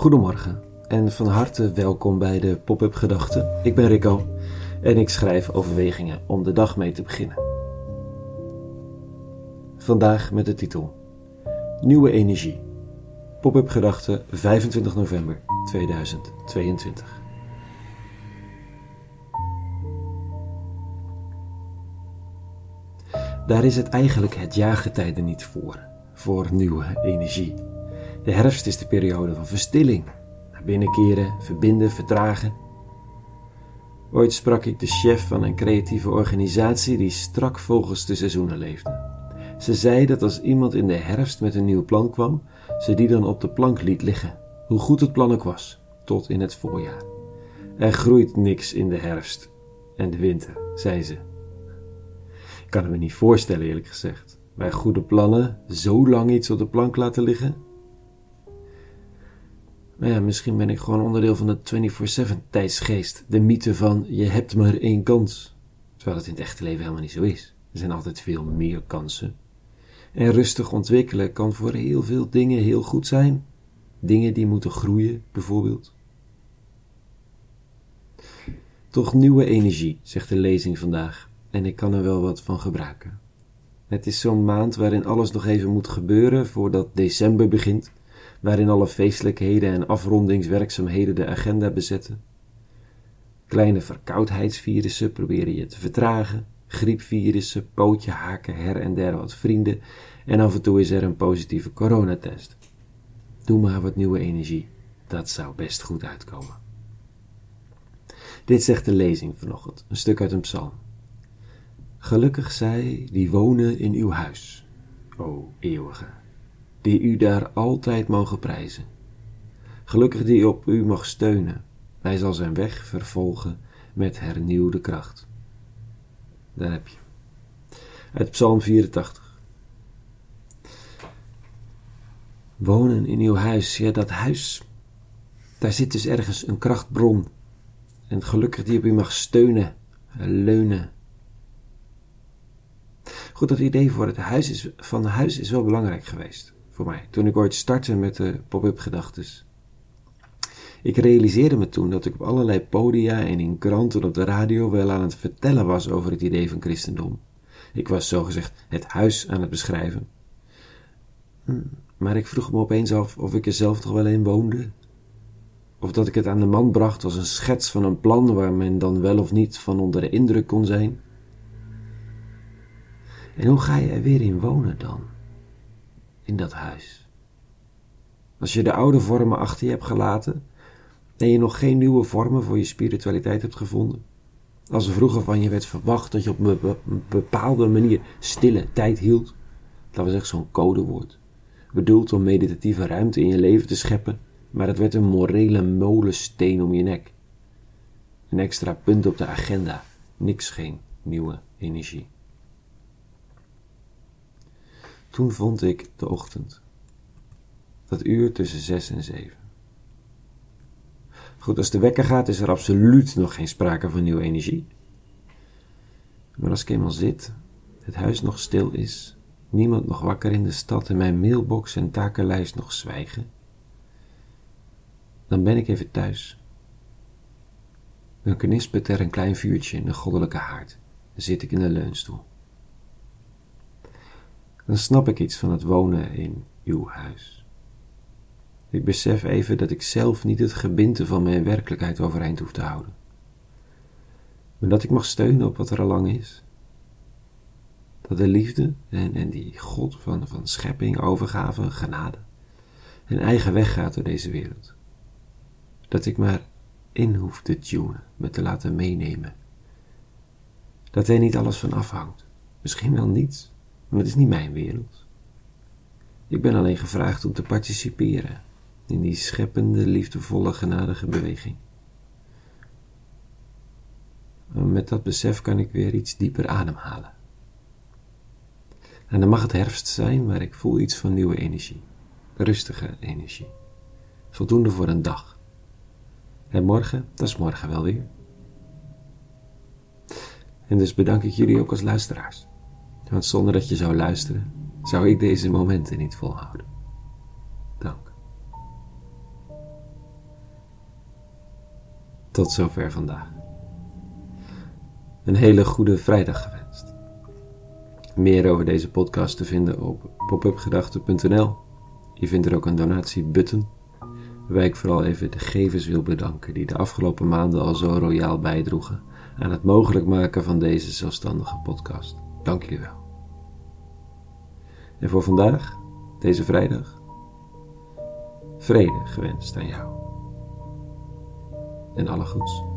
Goedemorgen en van harte welkom bij de Pop-up Gedachten. Ik ben Rico en ik schrijf overwegingen om de dag mee te beginnen. Vandaag met de titel Nieuwe Energie. Pop-up Gedachten 25 november 2022. Daar is het eigenlijk het jaargetijde niet voor, voor nieuwe energie. De herfst is de periode van verstilling. Naar binnen keren, verbinden, vertragen. Ooit sprak ik de chef van een creatieve organisatie die strak volgens de seizoenen leefde. Ze zei dat als iemand in de herfst met een nieuw plan kwam, ze die dan op de plank liet liggen, hoe goed het plan ook was, tot in het voorjaar. Er groeit niks in de herfst en de winter, zei ze. Ik kan het me niet voorstellen, eerlijk gezegd. Bij goede plannen zo lang iets op de plank laten liggen, maar ja, misschien ben ik gewoon onderdeel van de 24-7 tijdsgeest. De mythe van je hebt maar één kans. Terwijl het in het echte leven helemaal niet zo is. Er zijn altijd veel meer kansen. En rustig ontwikkelen kan voor heel veel dingen heel goed zijn. Dingen die moeten groeien, bijvoorbeeld. Toch nieuwe energie, zegt de lezing vandaag. En ik kan er wel wat van gebruiken. Het is zo'n maand waarin alles nog even moet gebeuren voordat december begint waarin alle feestelijkheden en afrondingswerkzaamheden de agenda bezetten. Kleine verkoudheidsvirussen proberen je te vertragen, griepvirussen pootje haken her en der wat vrienden en af en toe is er een positieve coronatest. Doe maar wat nieuwe energie, dat zou best goed uitkomen. Dit zegt de lezing vanochtend, een stuk uit een psalm. Gelukkig zij die wonen in uw huis, o eeuwige die u daar altijd mogen prijzen. Gelukkig die op u mag steunen. Hij zal zijn weg vervolgen met hernieuwde kracht. Daar heb je. Uit Psalm 84. Wonen in uw huis, ja, dat huis, daar zit dus ergens een krachtbron. En gelukkig die op u mag steunen, leunen. Goed, dat idee voor het huis is, van het huis is wel belangrijk geweest voor mij, toen ik ooit startte met de pop-up gedachtes. Ik realiseerde me toen dat ik op allerlei podia en in kranten op de radio wel aan het vertellen was over het idee van christendom. Ik was zogezegd het huis aan het beschrijven. Hm, maar ik vroeg me opeens af of ik er zelf toch wel in woonde. Of dat ik het aan de man bracht als een schets van een plan waar men dan wel of niet van onder de indruk kon zijn. En hoe ga je er weer in wonen dan? In dat huis. Als je de oude vormen achter je hebt gelaten en je nog geen nieuwe vormen voor je spiritualiteit hebt gevonden, als er vroeger van je werd verwacht dat je op een bepaalde manier stille tijd hield, laten we zeggen zo'n codewoord, bedoeld om meditatieve ruimte in je leven te scheppen, maar het werd een morele molensteen om je nek. Een extra punt op de agenda, niks geen nieuwe energie. Toen vond ik de ochtend. Dat uur tussen zes en zeven. Goed, als de wekker gaat, is er absoluut nog geen sprake van nieuwe energie. Maar als ik eenmaal zit, het huis nog stil is, niemand nog wakker in de stad en mijn mailbox en takenlijst nog zwijgen, dan ben ik even thuis. Dan knispert er een klein vuurtje in de goddelijke haard. Dan zit ik in de leunstoel dan snap ik iets van het wonen in uw huis. Ik besef even dat ik zelf niet het gebinte van mijn werkelijkheid overeind hoef te houden. Maar dat ik mag steunen op wat er al lang is. Dat de liefde en, en die God van, van schepping, overgave, genade, een eigen weg gaat door deze wereld. Dat ik maar in hoef te tunen, me te laten meenemen. Dat er niet alles van afhangt. Misschien wel niets. Maar het is niet mijn wereld. Ik ben alleen gevraagd om te participeren in die scheppende, liefdevolle, genadige beweging. met dat besef kan ik weer iets dieper ademhalen. En dan mag het herfst zijn, maar ik voel iets van nieuwe energie. Rustige energie. Voldoende voor een dag. En morgen, dat is morgen wel weer. En dus bedank ik jullie ook als luisteraars. Want zonder dat je zou luisteren, zou ik deze momenten niet volhouden. Dank. Tot zover vandaag. Een hele goede vrijdag gewenst. Meer over deze podcast te vinden op popupgedachten.nl. Je vindt er ook een donatiebutton, waarbij ik vooral even de gevers wil bedanken die de afgelopen maanden al zo royaal bijdroegen aan het mogelijk maken van deze zelfstandige podcast. Dank jullie wel. En voor vandaag, deze vrijdag, vrede gewenst aan jou. En alle goeds.